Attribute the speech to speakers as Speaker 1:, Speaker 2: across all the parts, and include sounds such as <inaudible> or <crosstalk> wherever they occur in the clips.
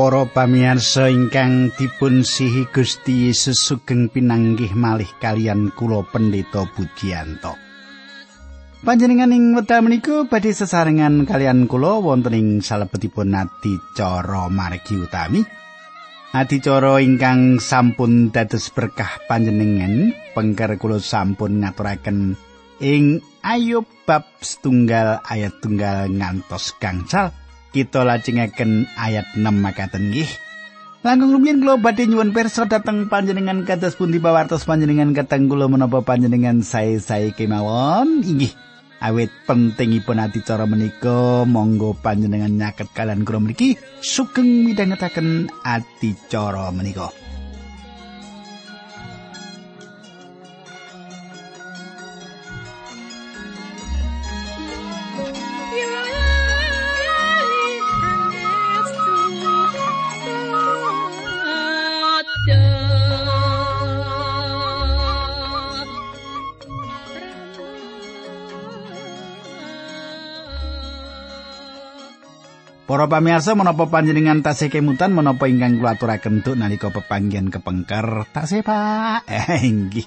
Speaker 1: Para pamirsa ingkang dipun sihi Gusti Yesus sugeng pinanggih malih kalian kula Pendeta Budianto. Panjenengan ing wekdal menika badhe sesarengan kalian kula wonten ing salebetipun adicara margi utami. Adicara ingkang sampun dados berkah panjenengan, pengker kula sampun ngaturaken ing Ayub bab setunggal ayat tunggal ngantos gangsal. Kita lajengaken ayat 6 makaten nggih. Langkung rumiyin kula badhe nyuwun pirsa dhateng panjenengan kados pundi pawartos panjenengan kateng kula menapa panjenengan sae-sae kemawon inggih. Awit pentingipun adicara menika monggo panjenengan nyaket kalian kula mriki sugeng midhangetaken adicara menika. Para pamirsa menapa panjenengan tasih kemutan menapa ingkang kula aturaken tuk nalika pepanggihan kepengker? Tasih Pak. <laughs> Eh, inggih.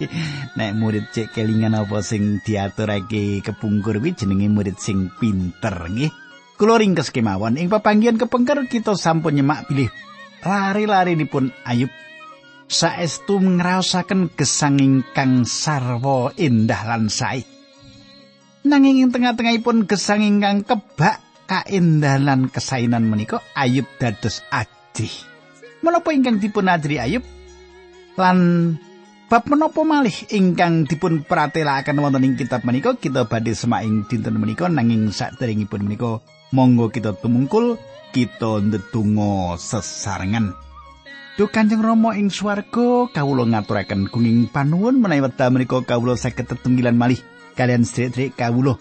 Speaker 1: Nek murid cek kelingan apa sing diaturake kepungkur kuwi jenenge murid sing pinter nggih. Kula ringkes kemawon. Ing pepanggihan kepengker kita sampun nyemak pilih lari-lari dipun ayub saestu ngraosaken gesang ingkang sarwa indah lan sae. Nanging ing tengah-tengahipun gesang ingkang kebak kaendahan kesainan menika Ayub dados ajih. Menapa ingkang dipun adri Ayub? Lan bab menapa malih ingkang dipun pratelakaken wonten ing kitab menika kita badhe semak ing dinten menika nanging saderengipun menika monggo kita tumungkul kita ndedonga sesarengan. Duh Kanjeng Rama ing swarga kawula ngaturaken kuning panuwun menawi wekdal menika kawula saged tetunggilan malih kalian sedherek kawula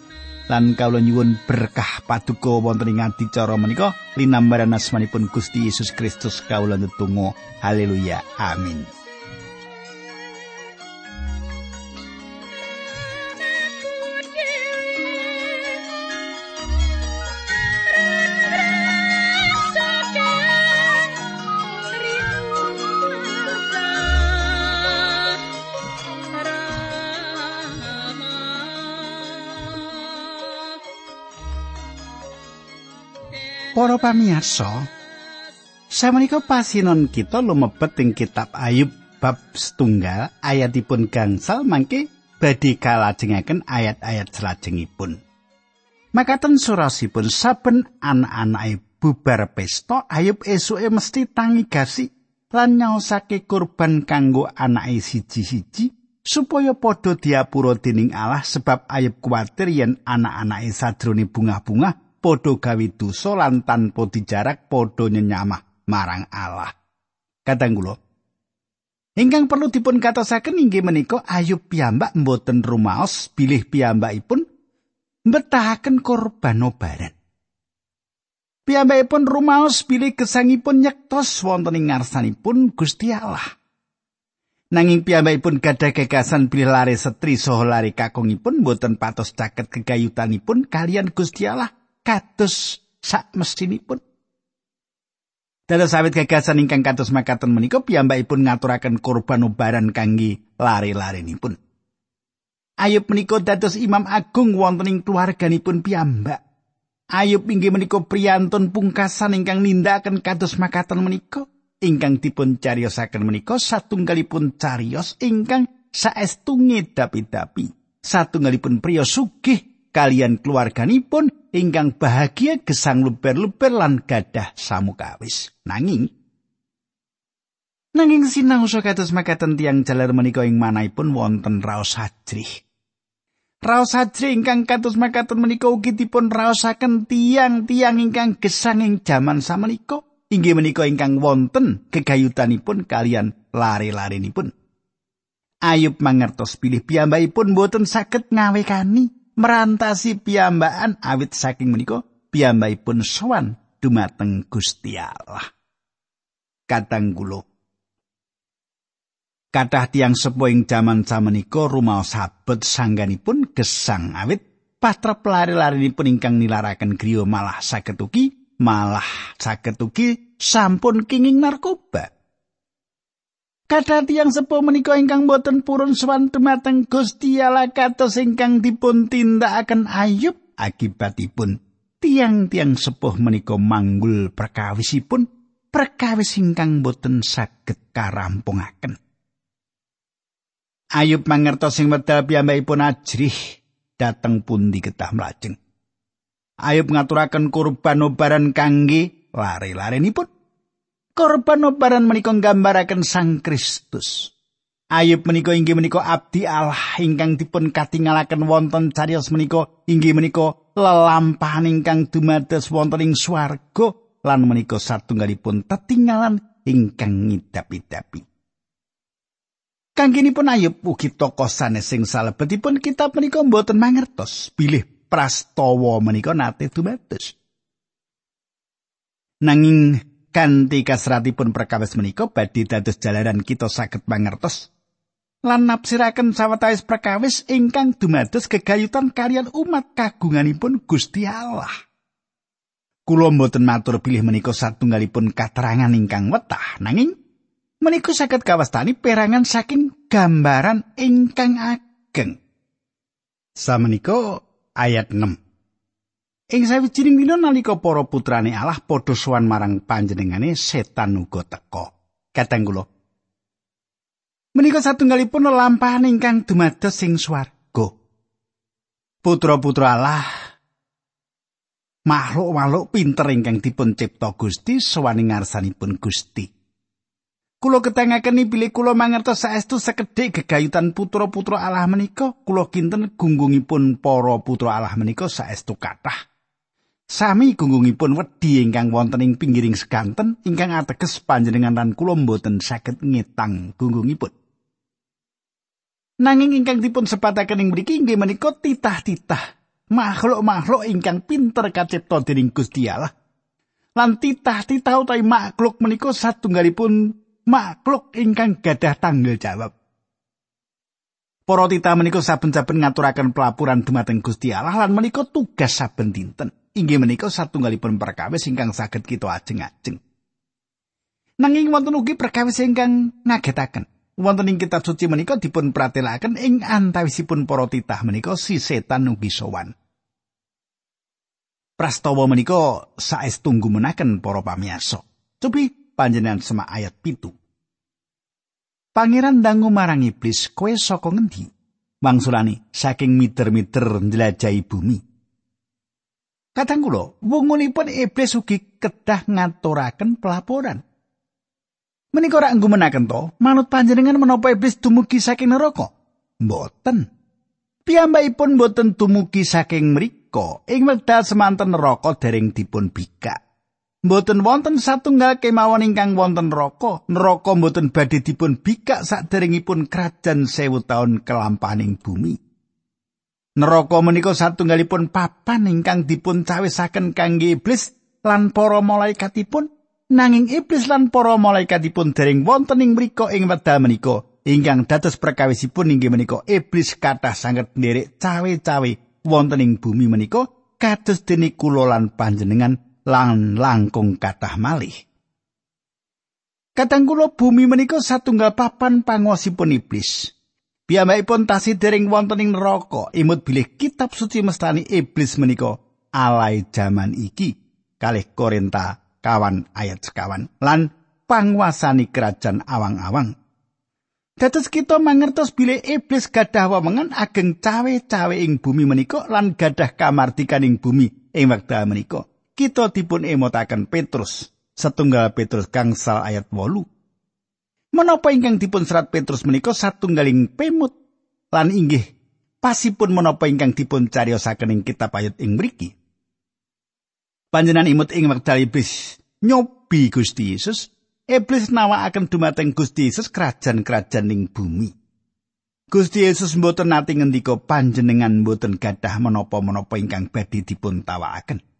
Speaker 1: lan kawula nyuwun berkah paduka wonten ing adicara menika linambaran asmanipun Gusti Yesus Kristus kawula netunggal haleluya. Amin Para pamirsa, samenika pasinon kita lumebet ing kitab Ayub bab setunggal ayatipun gangsal mangke badhe kalajengaken ayat-ayat salajengipun. Makaten surasipun saben anak-anake bubar pesta Ayub esuke mesti tangi gasi lan nyaosake kurban kanggo anake siji-siji supaya padha diapura dening Allah sebab Ayub kuwatir yen anak-anake sadrone bunga-bunga padha gawe dosa lan tanpa dijarak padha nyenyamah marang Allah. Kadang kula Ingkang perlu dipun katosaken inggih menika Ayub piyambak mboten rumaos bilih piyambakipun mbetahaken korban obaran. Piyambakipun rumaos bilih gesangipun nyektos wonten ing ngarsanipun Gusti Allah. Nanging piyambakipun gadah gagasan bilih lare setri saha lare kakungipun mboten patos caket kegayutanipun kalian Gusti Allah kados sak mestinipun. Dados sawit gagasan ingkang kados makaten menika piyambakipun ngaturaken korban ubaran kangge lare-larenipun. Ayub menika dados imam agung wonten ing keluarganipun piyambak. Ayub inggih menika priyantun pungkasan ingkang nindakaken kados makaten menika ingkang dipun cariyosaken menika satunggalipun cariyos ingkang saestu ngedapi-dapi. Satunggalipun priya sugih kalian keluarganipun ingkang bahagia gesang luber-luber lan gadah samukawis. Nanging Nanging sinau kados makaten tiang jalar menika ing manahipun wonten raos hajrih. Raos hajrih ingkang kados makaten menika ugi dipun raosaken tiang-tiang ingkang gesang ing jaman samenika inggih menika ingkang wonten gegayutanipun kalian lare-larenipun. Ayub mangertos pilih piyambakipun boten saged ngawekani merantasi piyambakan awit saking menika piyambakipun sowan dumateng Gusti Allah. Kadang kula Kathah tiang sepuh ing jaman samenika rumaos sabet sangganipun gesang awit patra pelari-larinipun ingkang nilaraken griya malah saged malah saged sampun kenging narkoba. Kadhat tiyang sepuh menika ingkang boten purun sowan dumateng Gusti Allah kados ingkang dipun tindakaken Ayub akibatipun tiang-tiang sepuh menika manggul perkawisipun perkawis ingkang boten saged karampungaken. Ayub mangertos sing medal piyambakipun ajrih dateng pundi ketah mlajeng. Ayub ngaturaken kurban obaran kangge lare-larenipun. Korban obaran menika nggambaraken Sang Kristus. Ayub menika inggih menika abdi Allah ingkang dipun katingalaken wonten cariyos menika inggih menika lelampahan ingkang dumados wonten ing swarga lan menika satunggalipun tetinggalan ingkang ngidap-idapi. Kangginipun Ayub ugi tokoh sanes sing salebetipun kitab menika mboten mangertos bilih prastawa menika nate dumados. Nanging kanthi kasratipun perkawis menika badhe dados jalaran kita saged mangertos lan nafsiraken sawetawis perkawis ingkang dumados gegayutan kalian umat kagunganipun Gusti Allah. Kula mboten matur pilih menika satunggalipun katerangan ingkang wetah nanging menika saged kawastani perangan saking gambaran ingkang ageng. Samenika ayat 6 Ing sawijining dina nalika para putrane Allah padha sowan marang panjenengane setan uga teka. Kateng kula. Menika satunggalipun lampahan ingkang dumados sing swarga. Putra-putra Allah makhluk-makhluk pinter ingkang dipun cipta Gusti sowaning ngarsanipun Gusti. Kulo ketangaken bilih kula mangertos saestu sekedhik gegayutan putra-putra Allah menika, kula kinten gunggungipun para putra Allah menika saestu kathah. Sami gunggungipun wedi ingkang wonten ing pinggiring seganten ingkang ateges panjenengan lan kula mboten saged ngetang gunggungipun. Nanging ingkang dipun sepataken ing mriki inggih menika titah-titah makhluk-makhluk ingkang pinter kacipta dening Gusti Allah. Lan titah-titah utawi makhluk menika satunggalipun makhluk ingkang gadah tanggung jawab. Para titah menika saben-saben ngaturaken pelapuran dumateng Gusti Allah lan menika tugas saben dinten. inggih menika satunggalipun perkawis ingkang saged kita ajeng-ajeng. Nanging wonten ugi perkawis ingkang ngagetaken. Wonten ing kitab suci menika dipun pratelakaken ing antawisipun para titah menika si setan ugi sowan. Prastawa menika saestu menaken para pamirsa. Cobi panjenengan semak ayat pitu. Pangeran dangu marang iblis, kowe saka ngendi? Wangsulane saking miter-miter njelajahi bumi. Kadang kula, wungunipun iblis ugi kedah ngaturaken pelaporan. Menika ora nggumenaken to, manut panjenengan menapa iblis dumugi saking neraka? Mboten. Piyambakipun mboten dumugi saking mriku, ing wekdal semanten neraka dereng dipun bikak. Mboten wonten satunggal kemawon ingkang wonten neraka. Neraka mboten badhe dipun bikak saderengipun krajan sewu taun kelampaning bumi. Neraka menika satunggalipun papan ingkang dipun cawisaken kangge iblis lan para malaikatipun nanging iblis lan para malaikatipun dereng wonten ing mriku ing wekdal menika ingkang dados perkawisipun inggih menika iblis kathah sanget nderek cawe-cawe wonten ing bumi menika kados dene kula lan panjenengan lan langkung kathah malih Kadang kula bumi menika satunggal papan panguasipun iblis. Piyambakipun tasih dering wonten ing neraka, imut bilih kitab suci mestani iblis menika alai jaman iki kalih Korinta kawan ayat sekawan lan panguasani kerajaan awang-awang. Dados kita mangertos bilih iblis gadah wewengan ageng cawe-cawe ing bumi menika lan gadah kamardikan ing bumi ing wekdal menika. Kita dipun emotaken Petrus setunggal Petrus gangsal ayat wolu. Menapa ingkang dipun serat Petrus menika satunggaling pemut lan inggih pasipun menapa ingkang dipun cariyosaken ing kitab ayat ing mriki. Panjenengan imut ing wekdal iblis nyobi Gusti Yesus, iblis nawakaken dumateng Gusti Yesus kerajaan-kerajaan ing bumi. Gusti Yesus mboten nate ngendika panjenengan mboten gadah menapa-menapa ingkang badhe dipun tawakaken.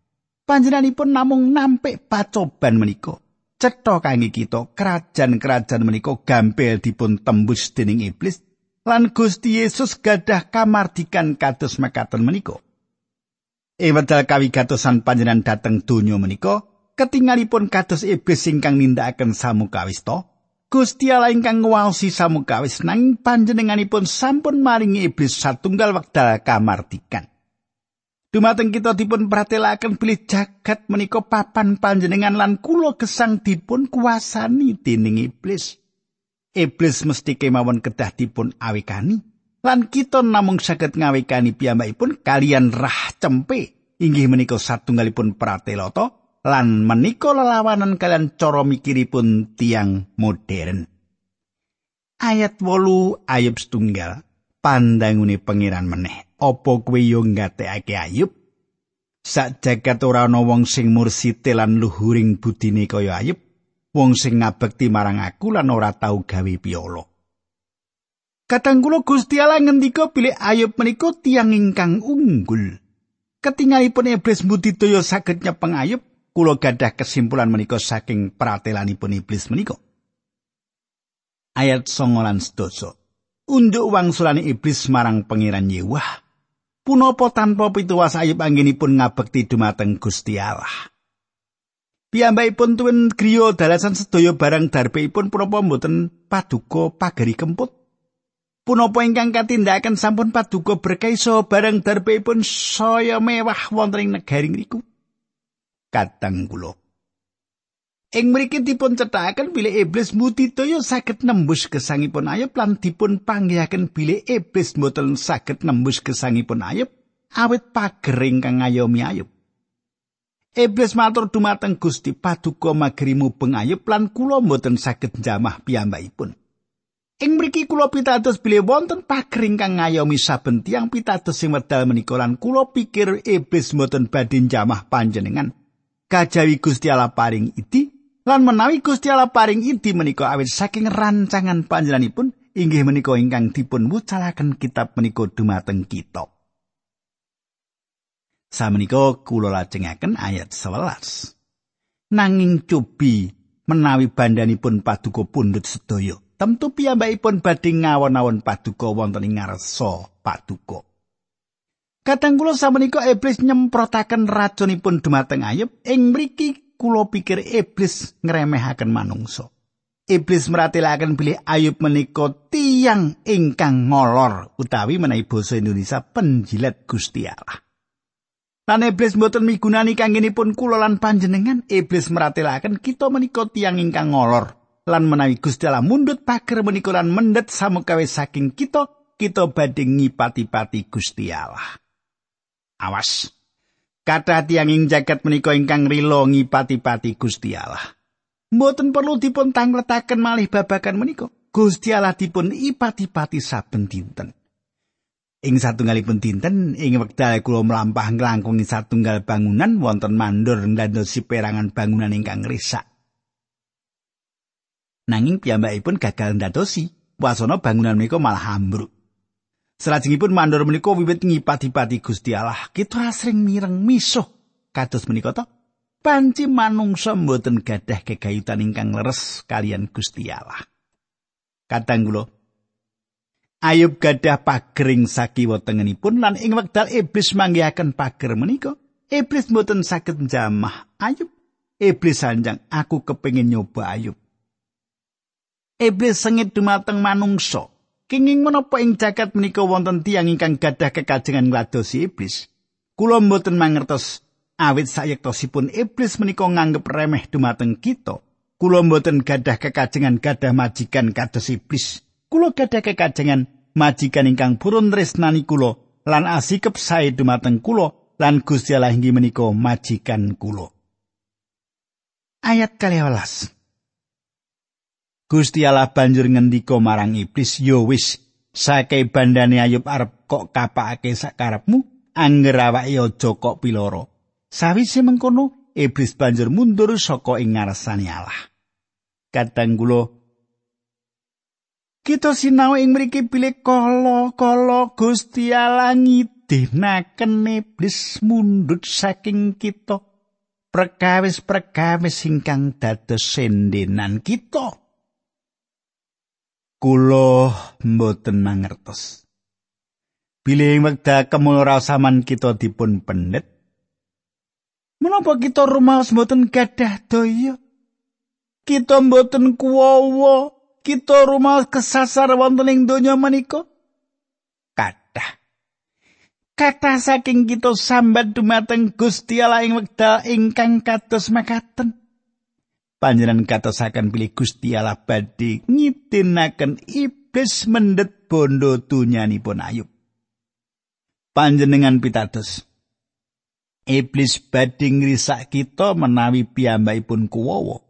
Speaker 1: Panjenenganipun namung nampik pacoban menika. cetha kangge kita kerajaan-kerajaan menika gampil dipun tembus dening iblis lan Gusti Yesus gadah kamardikan kados mekaten menika. Ing wedal kawigatosan panjenengan dhateng donya menika ketingalipun kados iblis ingkang nindakaken samukawista Gusti Allah ingkang ngwaosi samukawis nanging panjenenganipun sampun maringi iblis satunggal wekdal kamartikan Dumateng kita dipun pratelaken bilih jagat menika papan panjenengan lan kula gesang dipun kuasani dening iblis. Iblis mesti kemawon kedah dipun awekani lan kita namung saged ngawekani piyambakipun kalian rah cempe inggih menika satunggalipun pratelata lan menika lelawanan kalian cara mikiripun tiang modern. Ayat 8 ayub setunggal pandangune pangeran meneh. Apa kowe yo ngatekake ayub? Sak jagat ora ana wong sing mursite lan luhuring budine kaya ayub, wong sing ngabekti marang aku lan ora tau gawe piyolo. Kadang kula Gusti Allah ngendika bilih ayub menika tiang ingkang unggul. ketingalipun iblis mbudidaya saged nyepeng ayub kula gadah kesimpulan menika saking pratelanipun iblis menika ayat 9 lan sedasa unduk wangsulane iblis marang pangeran Yewah punapa tanpa pituwas ayub anggenipun ngabekti dumateng Gusti Allah Piyambakipun tuwin griya dalasan sedaya barang darbeipun punapa mboten paduka pagari kemput Punapa ingkang katindakaken sampun paduka berkahi saha barang darbeipun saya mewah wonten ing negari niku. Kadang kula. Ing mriki dipun cethaken bilih iblis mutitoyo saged nembus gesangipun ayub lan dipun panggihaken bilih iblis mboten saged nembus gesangipun ayub awit pager ingkang ngayomi ayub. Iblis matur dumateng Gusti paduka magrimu pengayub lan kula mboten saged jamah piyambakipun. Ing mriki kula pitados bilih wonten pager ingkang ngayomi saben tiang pitados sing medal menika lan kula pikir iblis mboten badhe jamah panjenengan. Kajawi Gusti Allah paring idi lan menawi Gusti Allah paring idi menika awit saking rancangan panjenenganipun inggih menika ingkang dipun wucalaken kitab menika dumateng kita. Samenika kula lajengaken ayat 11. Nanging cubi menawi bandanipun paduka pundhut sedaya Tentu piyambakipun badhe ngawon-awon paduka wonten ing ngarsa paduka. Kadang kula samenika iblis nyemprotaken racunipun dumateng ayub ing mriki kula pikir iblis ngremehaken manungsa. Iblis meratelaken bilih ayub menika tiang ingkang ngolor utawi menawi basa Indonesia penjilat Gusti Allah. Lan iblis mboten migunani kanggenipun kula lan panjenengan, iblis meratelaken kita menika tiang ingkang ngolor lan menawi Gusti Allah mundut pager menika lan samukawe saking kita kita badhe ngipati-pati Gusti Allah. Awas. Kata tiang ing jagat menika ingkang rila ngipati-pati Gusti Allah. Mboten perlu dipun tangletaken malih babagan menika. Gusti Allah dipun ipati-pati saben dinten. Ing satunggalipun dinten ing wekdal kula mlampah nglangkung satunggal bangunan wonten mandor ndandosi perangan bangunan ingkang risak. nanging piyambakipun gagal ndadosi wasana bangunan menika malah ambruk. Salajengipun mandor menika wiwit ngipati-pati Gusti Allah, kita asring mireng misuh kados menika to. Panci manungsa mboten gadah kegayutan ingkang leres kalian Gusti Allah. Kadang kula Ayub gadah pagering sakiwa tengenipun lan ing wekdal iblis manggihaken pager menika, iblis mboten saged jamah Ayub. Iblis sanjang aku kepengin nyoba Ayub. iblis sengit dumateng manungsa. Kenging menapa ing jagat menika wonten tiyang ingkang gadah kekajengan ngladosi iblis? Kula mboten mangertos awit sayektosipun iblis menika nganggep remeh dumateng kita. Kula mboten gadah kekajengan gadah majikan kados iblis. Kula gadah kekajengan majikan ingkang purun tresnani kula lan asikep sae dumateng kula lan Gusti Allah inggih menika majikan kula. Ayat 12. Gusti Allah banjur ngendika marang iblis, "Yo wis, sakai bandane Ayub arep kok kapakake sakarepmu, anger awake aja kok piloro." Sawise mengkono, iblis banjur mundur saka ing ngarsane Allah. Kadang kula Kita sinau ing mriki pilih kala-kala Gusti Allah ngidinaken iblis mundut saking kita. Perkawis-perkawis ingkang dados sendenan kita. Kula mboten mangertos. Bilih wekdal kemul rasaman kita dipun pendet. Menapa kita rumaos mboten gadah daya? Kita mboten kuwawa, kita rumaos kesasar wonten ing donya menika. Kathah. Kathah saking kita sambat dumateng Gusti Allah ing wekdal ingkang kados makaten. Panjenengan katosaken pilih Gusti Allah badhe ngitinaken iblis mendet bondo dunyanipun Ayub. Panjenengan pitados. Iblis badhe ngrisak kita menawi piyambakipun kuwowo.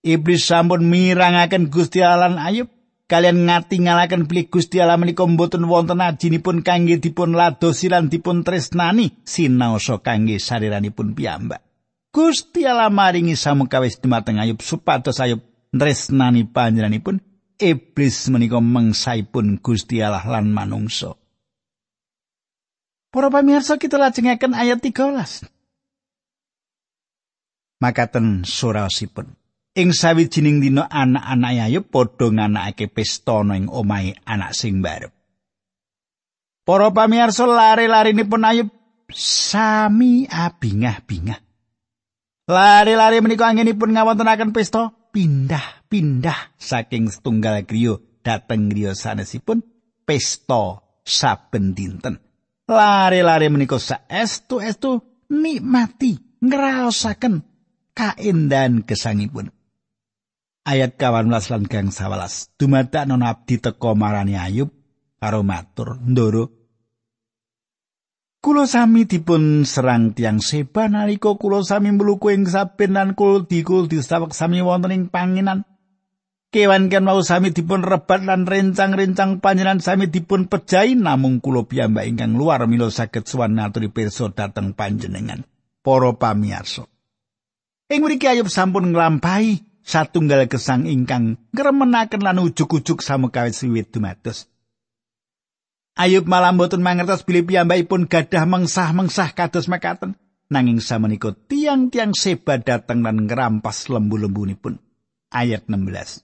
Speaker 1: Iblis sampun mirangaken Gusti Allah Ayub kalian ngatingalaken pilih Gusti Allah menika mboten wonten ajinipun kangge dipun ladosi lan dipun tresnani sinaosa kangge sariranipun piyambak. Gusti Allah maringi samukawis dumateng Ayub supados Ayub tresnani panjenenganipun iblis menika mengsaipun Gusti Allah lan manungsa. Para pamirsa kita lajengaken ayat 13. Makaten surasipun. Ing sawijining dina anak-anak Ayub padha nganakake pesta ing omahe anak sing barep. Para pamirsa lare-larenipun Ayub sami abingah-bingah. Lari-lari menika anginipun ngawontenaken pesta pindah-pindah saking setunggal griya dhateng griya sanesipun pesta saben dinten. lare-lare menika saestu-estu nikmati ngraosaken kaendahan gesangipun. Ayat 18 lan gang 11. Dumadak non abdi teka marani Ayub karo matur, "Ndoro, Kulo sami dipun serang tiang seba nalika kulo sami mluku ing saben lan kulo dikul disawek sami wonten ing panginan. Kewan kan mau sami dipun rebat lan rencang-rencang panjenengan sami dipun pejahi namung kula piyambak ingkang luar mila saged suwan ngaturi pirsa dhateng panjenengan para pamirsa. Ing mriki Ayub sampun nglampahi satunggal gesang ingkang ngremenaken lan ujug-ujug samukawit siwit dumados. Ayub malah mboten mangertos bilih piyambakipun gadah mengsah-mengsah kados mekaten. Nanging samenika tiang-tiang seba dateng lan ngerampas lembu-lembunipun. Ayat 16.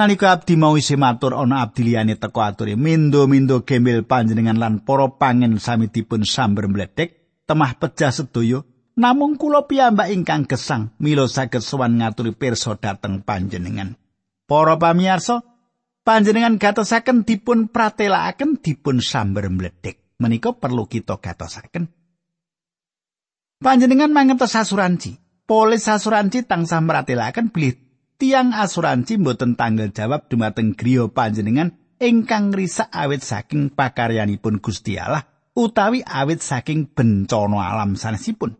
Speaker 1: Nalika abdi mau isih matur ana abdi liyane teko aturi mindo-mindo gembel panjenengan lan para pangen sami dipun samber mledek temah pecah sedaya namung kula piyambak ingkang gesang mila saged sowan ngaturi pirsa dhateng panjenengan para pamirsa panjenengan gatosaken dipun pratelakaken dipun samber mledek menika perlu kita gatosaken. Panjenengan mangertos asuransi. Polis asuransi tansah meratelaken bilih tiang asuransi mboten tanggal jawab dumateng griya panjenengan ingkang risak awit saking pakaryanipun Gusti Allah utawi awit saking bencana alam sanesipun.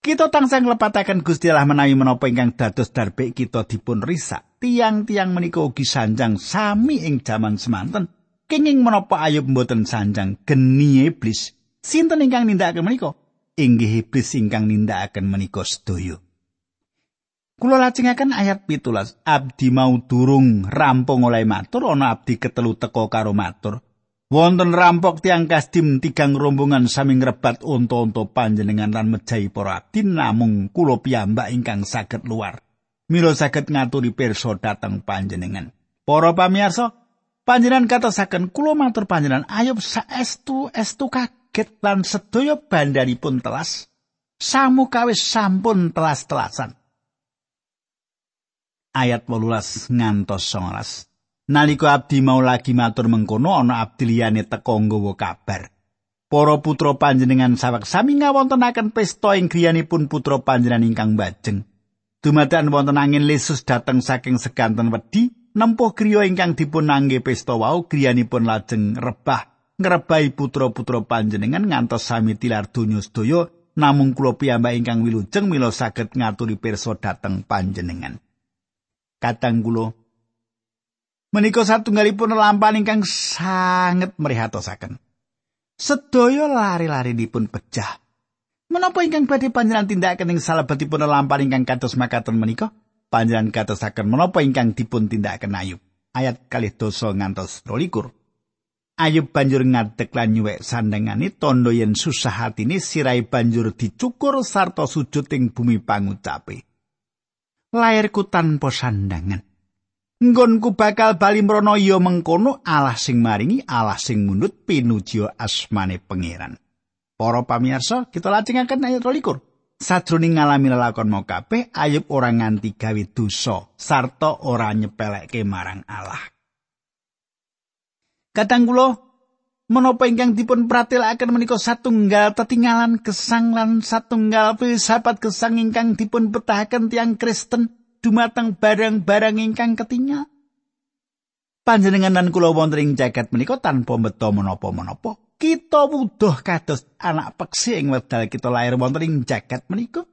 Speaker 1: Kita tansah nglepataken Gusti Allah menawi menapa ingkang dados darbe kita dipun risak. Tiang-tiang menika ugi sanjang sami ing jaman semanten. Kenging menapa ayub mboten sanjang geni iblis. Sinten ingkang nindakaken menika? Inggih iblis ingkang nindakaken menika sedaya. Kula lajengaken ayat pitulas. Abdi mau durung rampung oleh matur, ana abdi ketelu teko karo matur. Wonten rampok tiang kasdim tigang rombongan sami ngrebat unta-unta panjenengan lan mejahi para abdi namung kula piyambak ingkang saged luar. Mila saged ngaturi pirsa dhateng panjenengan. Para pamirsa, panjenengan katosaken kula matur panjenengan ayub saestu estu kaget lan sedaya bandaripun telas. Samu kawis sampun telas-telasan. ayat 18 ngantos 19. Nalika abdi mau lagi matur mengkono ana abdi liyane teka nggawa kabar. Para putra panjenengan sawek sami ngawontenaken pesta ing griyanipun putra panjenengan ingkang bajeng. Dumadakan wonten angin lesus dateng saking seganten wedi nempuh griya ingkang dipun nangge pesta wau griyanipun lajeng rebah ngrebahi putra-putra panjenengan ngantos sami tilar donya sedaya namung kula piyambak ingkang wilujeng mila saged ngaturi pirsa dateng panjenengan. katang kula menika satunggalipun lampahan ingkang sanget mrihatosaken sedaya lari-lari dipun pecah menapa ingkang badhe panjenengan tindakaken ing salebetipun lampahan ingkang kados makaten menika? Panjenengan katosaken menapa ingkang dipun tindakaken ayub? Ayat kalih dosa ngantos 12 Ayub banjur ngadeg lan nyuwek sandengane tondo yen susah hatine sirai banjur dicukur sarta sujud ing bumi pangucape. lairku tanpa sandangan. Nggonku bakal bali mrono ya mengkono Allah sing maringi Allah sing mundut pinuji asmane pangeran. Para pamirsa, kita lajengaken ayat 22. Sajroning ngalami lelakon mau kabeh, Ayub ora nganti gawe dosa sarta ora nyepelekke marang Allah. Kadang kula menapa ingkang dipun pratelakaken menika satunggal tetinggalan gesang lan satunggal filsafat gesang ingkang dipun betahaken tiang Kristen dumateng barang-barang ingkang ketinggal. Panjenengan lan kula wonten ing jagat menika tanpa beto menapa-menapa. kita wuduh kados anak peksi ing wedal kita lahir wonten ing jagat menika.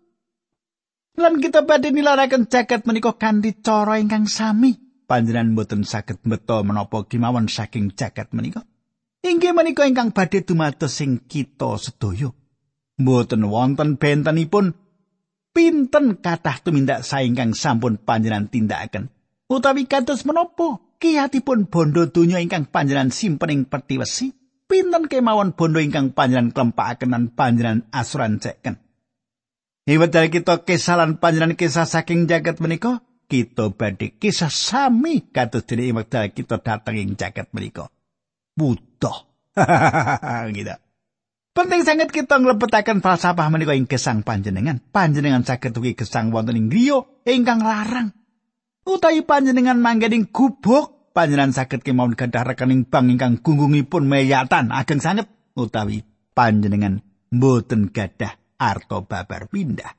Speaker 1: Lan kita badhe nilaraken jagat menika kanthi cara ingkang sami. Panjenengan boten saged beto menapa kimawan saking jagat menika. Inggih menika ingkang badhe dumados sing kita sedaya. Boten wonten bentenipun pinten kathah tumindak saingkang sampun panjenengan tindakaken. Utawi kados menapa kiyatipun bondo donya ingkang panjenengan simpen ing peti wesi. pinten kemawon bondo ingkang panjenengan klempakaken lan panjenengan asuransiken. Dari kita kesalan panjenengan kisah saking jagat menika, kita badhe kisah sami kados dene iwet kita dateng ing jagat menika. Butuh. <laughs> gitu. Penting sangat kita nglebetaken falsafah menika ing gesang panjenengan. Panjenengan saged ugi gesang wonten ing griya ingkang larang. Utawi panjenengan manggen ing gubuk panjenengan saged kemawon gadah rekening bank ingkang gunggungipun meyatan ageng sanget utawi panjenengan mboten gadah arto babar pindah.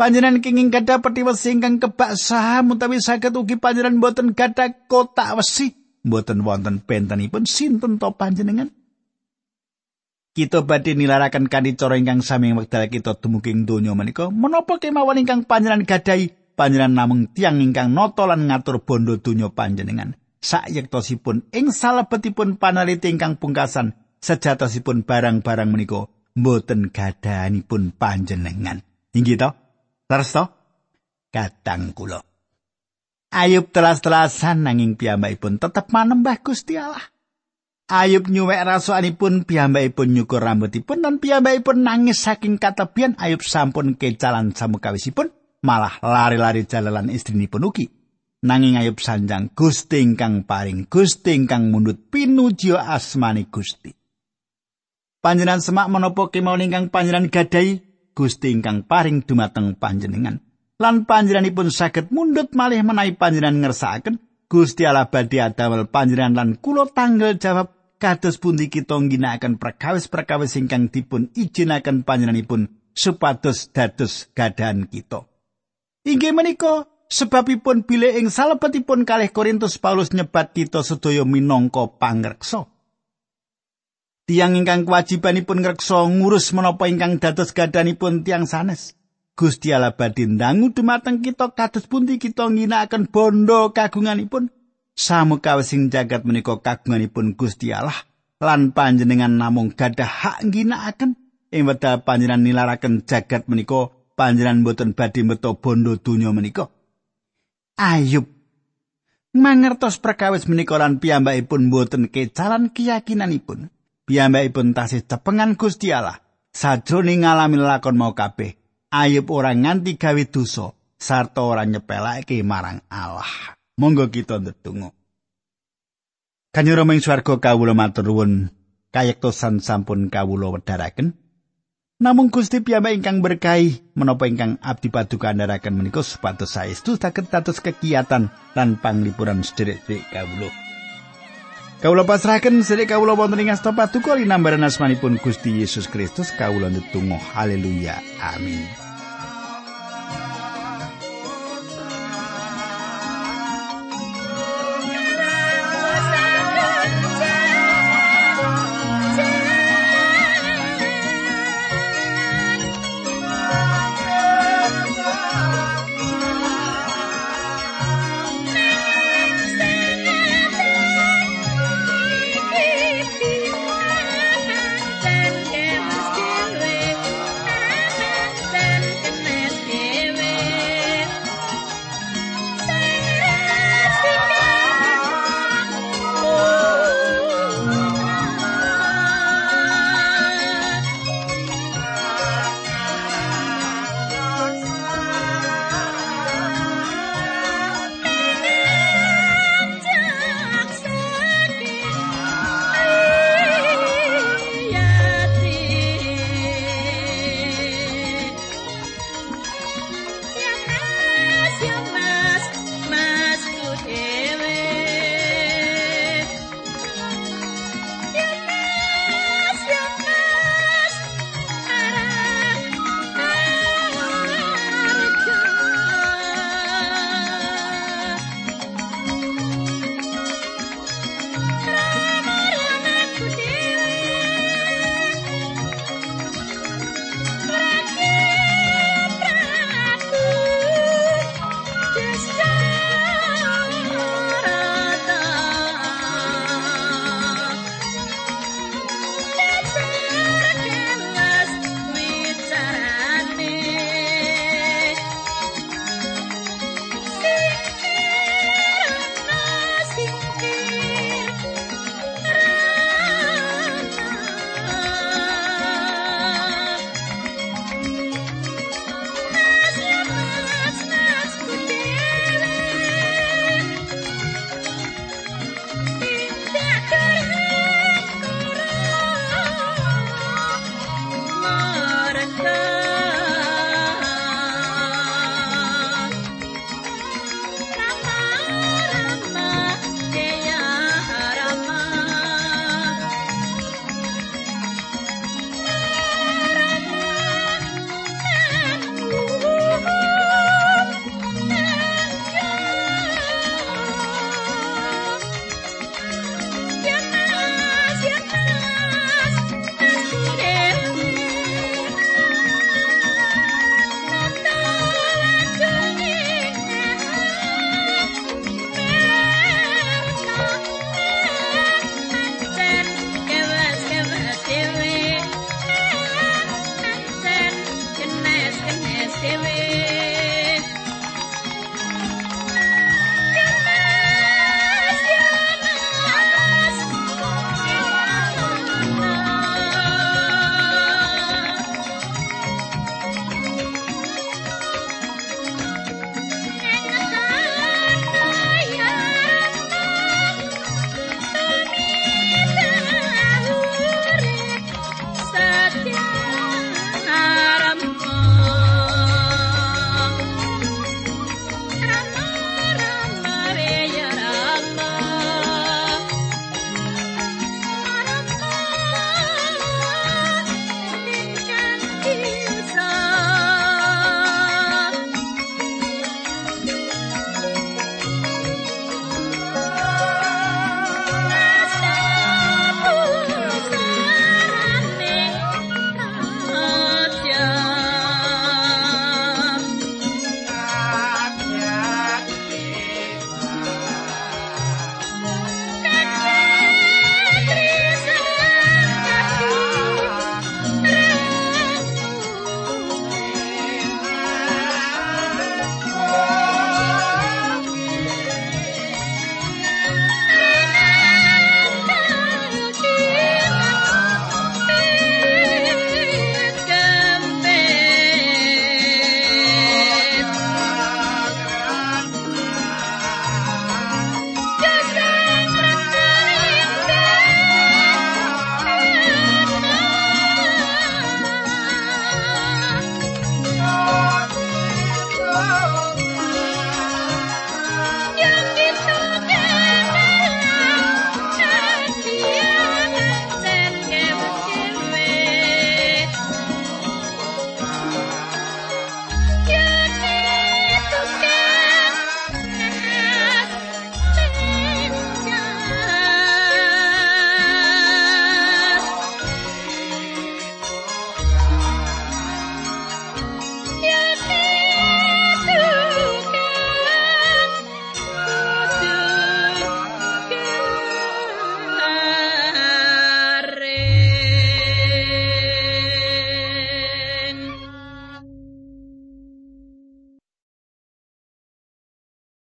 Speaker 1: Panjenengan kenging gadah peti wesi ingkang kebak saham utawi saged ugi panjenengan mboten gadah kotak wesi mboten wonten bentenipun sinten to panjenengan. Kita badhe nilaraken kanthi cara ingkang sami wekdal kita dumugi donya menika menapa kemawon ingkang panjenengan gadahi panjenengan namung tiang ingkang nata lan ngatur bondo donya panjenengan. Sayektosipun ing salebetipun panaliti ingkang pungkasan sejatosipun barang-barang menika mboten gadahanipun panjenengan. Inggih to? Leres to? Kadang kula. Ayub telas-telasan nanging piyambakipun tetep manembah Gusti Allah. Ayub nyuwek rasukanipun piyambakipun nyukur rambutipun lan piyambakipun nangis saking katebian Ayub sampun kecalan samukawisipun malah lari-lari jalalan istrinipun ugi. Nanging ayub sanjang Gusti ingkang paring Gusti ingkang mundut pinuji asmani Gusti. Panjenengan semak menapa kemawon ingkang panjenengan gadai Gusti ingkang paring dumateng panjenengan. Lan panjenenganipun saged mundut malih menawi panjenengan ngersakaken Gusti Allah badhe adamel panjenengan lan kula tanggal jawab kados pundi kita ngginakaken perkawis-perkawis ingkang dipun ijinaken panjenenganipun supados dados gadahan kita. Inggih menika sebabipun bilih ing salebetipun kalih Korintus Paulus nyebat kita sedaya minangka pangreksa. Tiang ingkang kewajibanipun ngreksa ngurus menapa ingkang dados gadanipun tiang sanes. Gusti Allah badhe ndangu dumateng kita kados pundi kita ngginakaken bondo kagunganipun. Samukawis sing jagat menika kagunganipun Gusti Allah lan panjenengan namung gadah hak ngginakaken ing wedal panjenengan nilaraken jagat menika panjenengan boten badhe meto bondo donya menika. Ayub mangertos perkawis menika lan piyambakipun boten kecalan keyakinanipun. Piyambakipun tasih cepengan Gusti Allah. Sajroning ngalami lakon mau kabeh, Ayub ora nganti gawe dosa sarta ora nyepelake marang Allah. Monggo kita ndedonga. Kanyoro ming swarga kawula matur nuwun kayektosan sampun kawula wedharaken. Namung Gusti piyambak ingkang berkahi menapa ingkang abdi paduka andharaken menika supados saestu saged dados kegiatan lan panglipuran sedherek-sedherek kawula. Kawula pasrahaken sedherek kawula wonten ing asta paduka linambaran asmanipun Gusti Yesus Kristus kawula ndedonga haleluya amin.